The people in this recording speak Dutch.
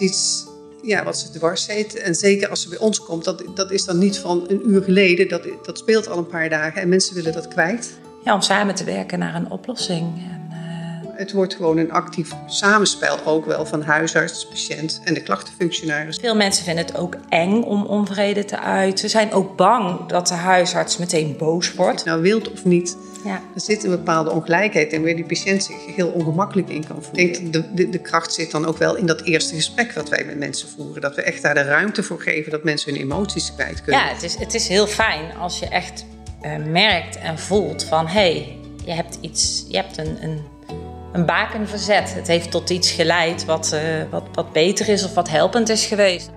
is iets ja, wat ze dwars zit. En zeker als ze bij ons komt, dat, dat is dan niet van een uur geleden. Dat, dat speelt al een paar dagen en mensen willen dat kwijt. Ja, om samen te werken naar een oplossing. Het wordt gewoon een actief samenspel ook wel van huisarts, patiënt en de klachtenfunctionaris. Veel mensen vinden het ook eng om onvrede te uiten. Ze zijn ook bang dat de huisarts meteen boos wordt. Nou wilt of niet, ja. er zit een bepaalde ongelijkheid en waar die patiënt zich heel ongemakkelijk in kan voelen. Ik denk de, de, de kracht zit dan ook wel in dat eerste gesprek wat wij met mensen voeren. Dat we echt daar de ruimte voor geven dat mensen hun emoties kwijt kunnen. Ja, het is, het is heel fijn als je echt uh, merkt en voelt van hé, hey, je hebt iets, je hebt een, een een baken verzet. Het heeft tot iets geleid wat, uh, wat, wat beter is of wat helpend is geweest.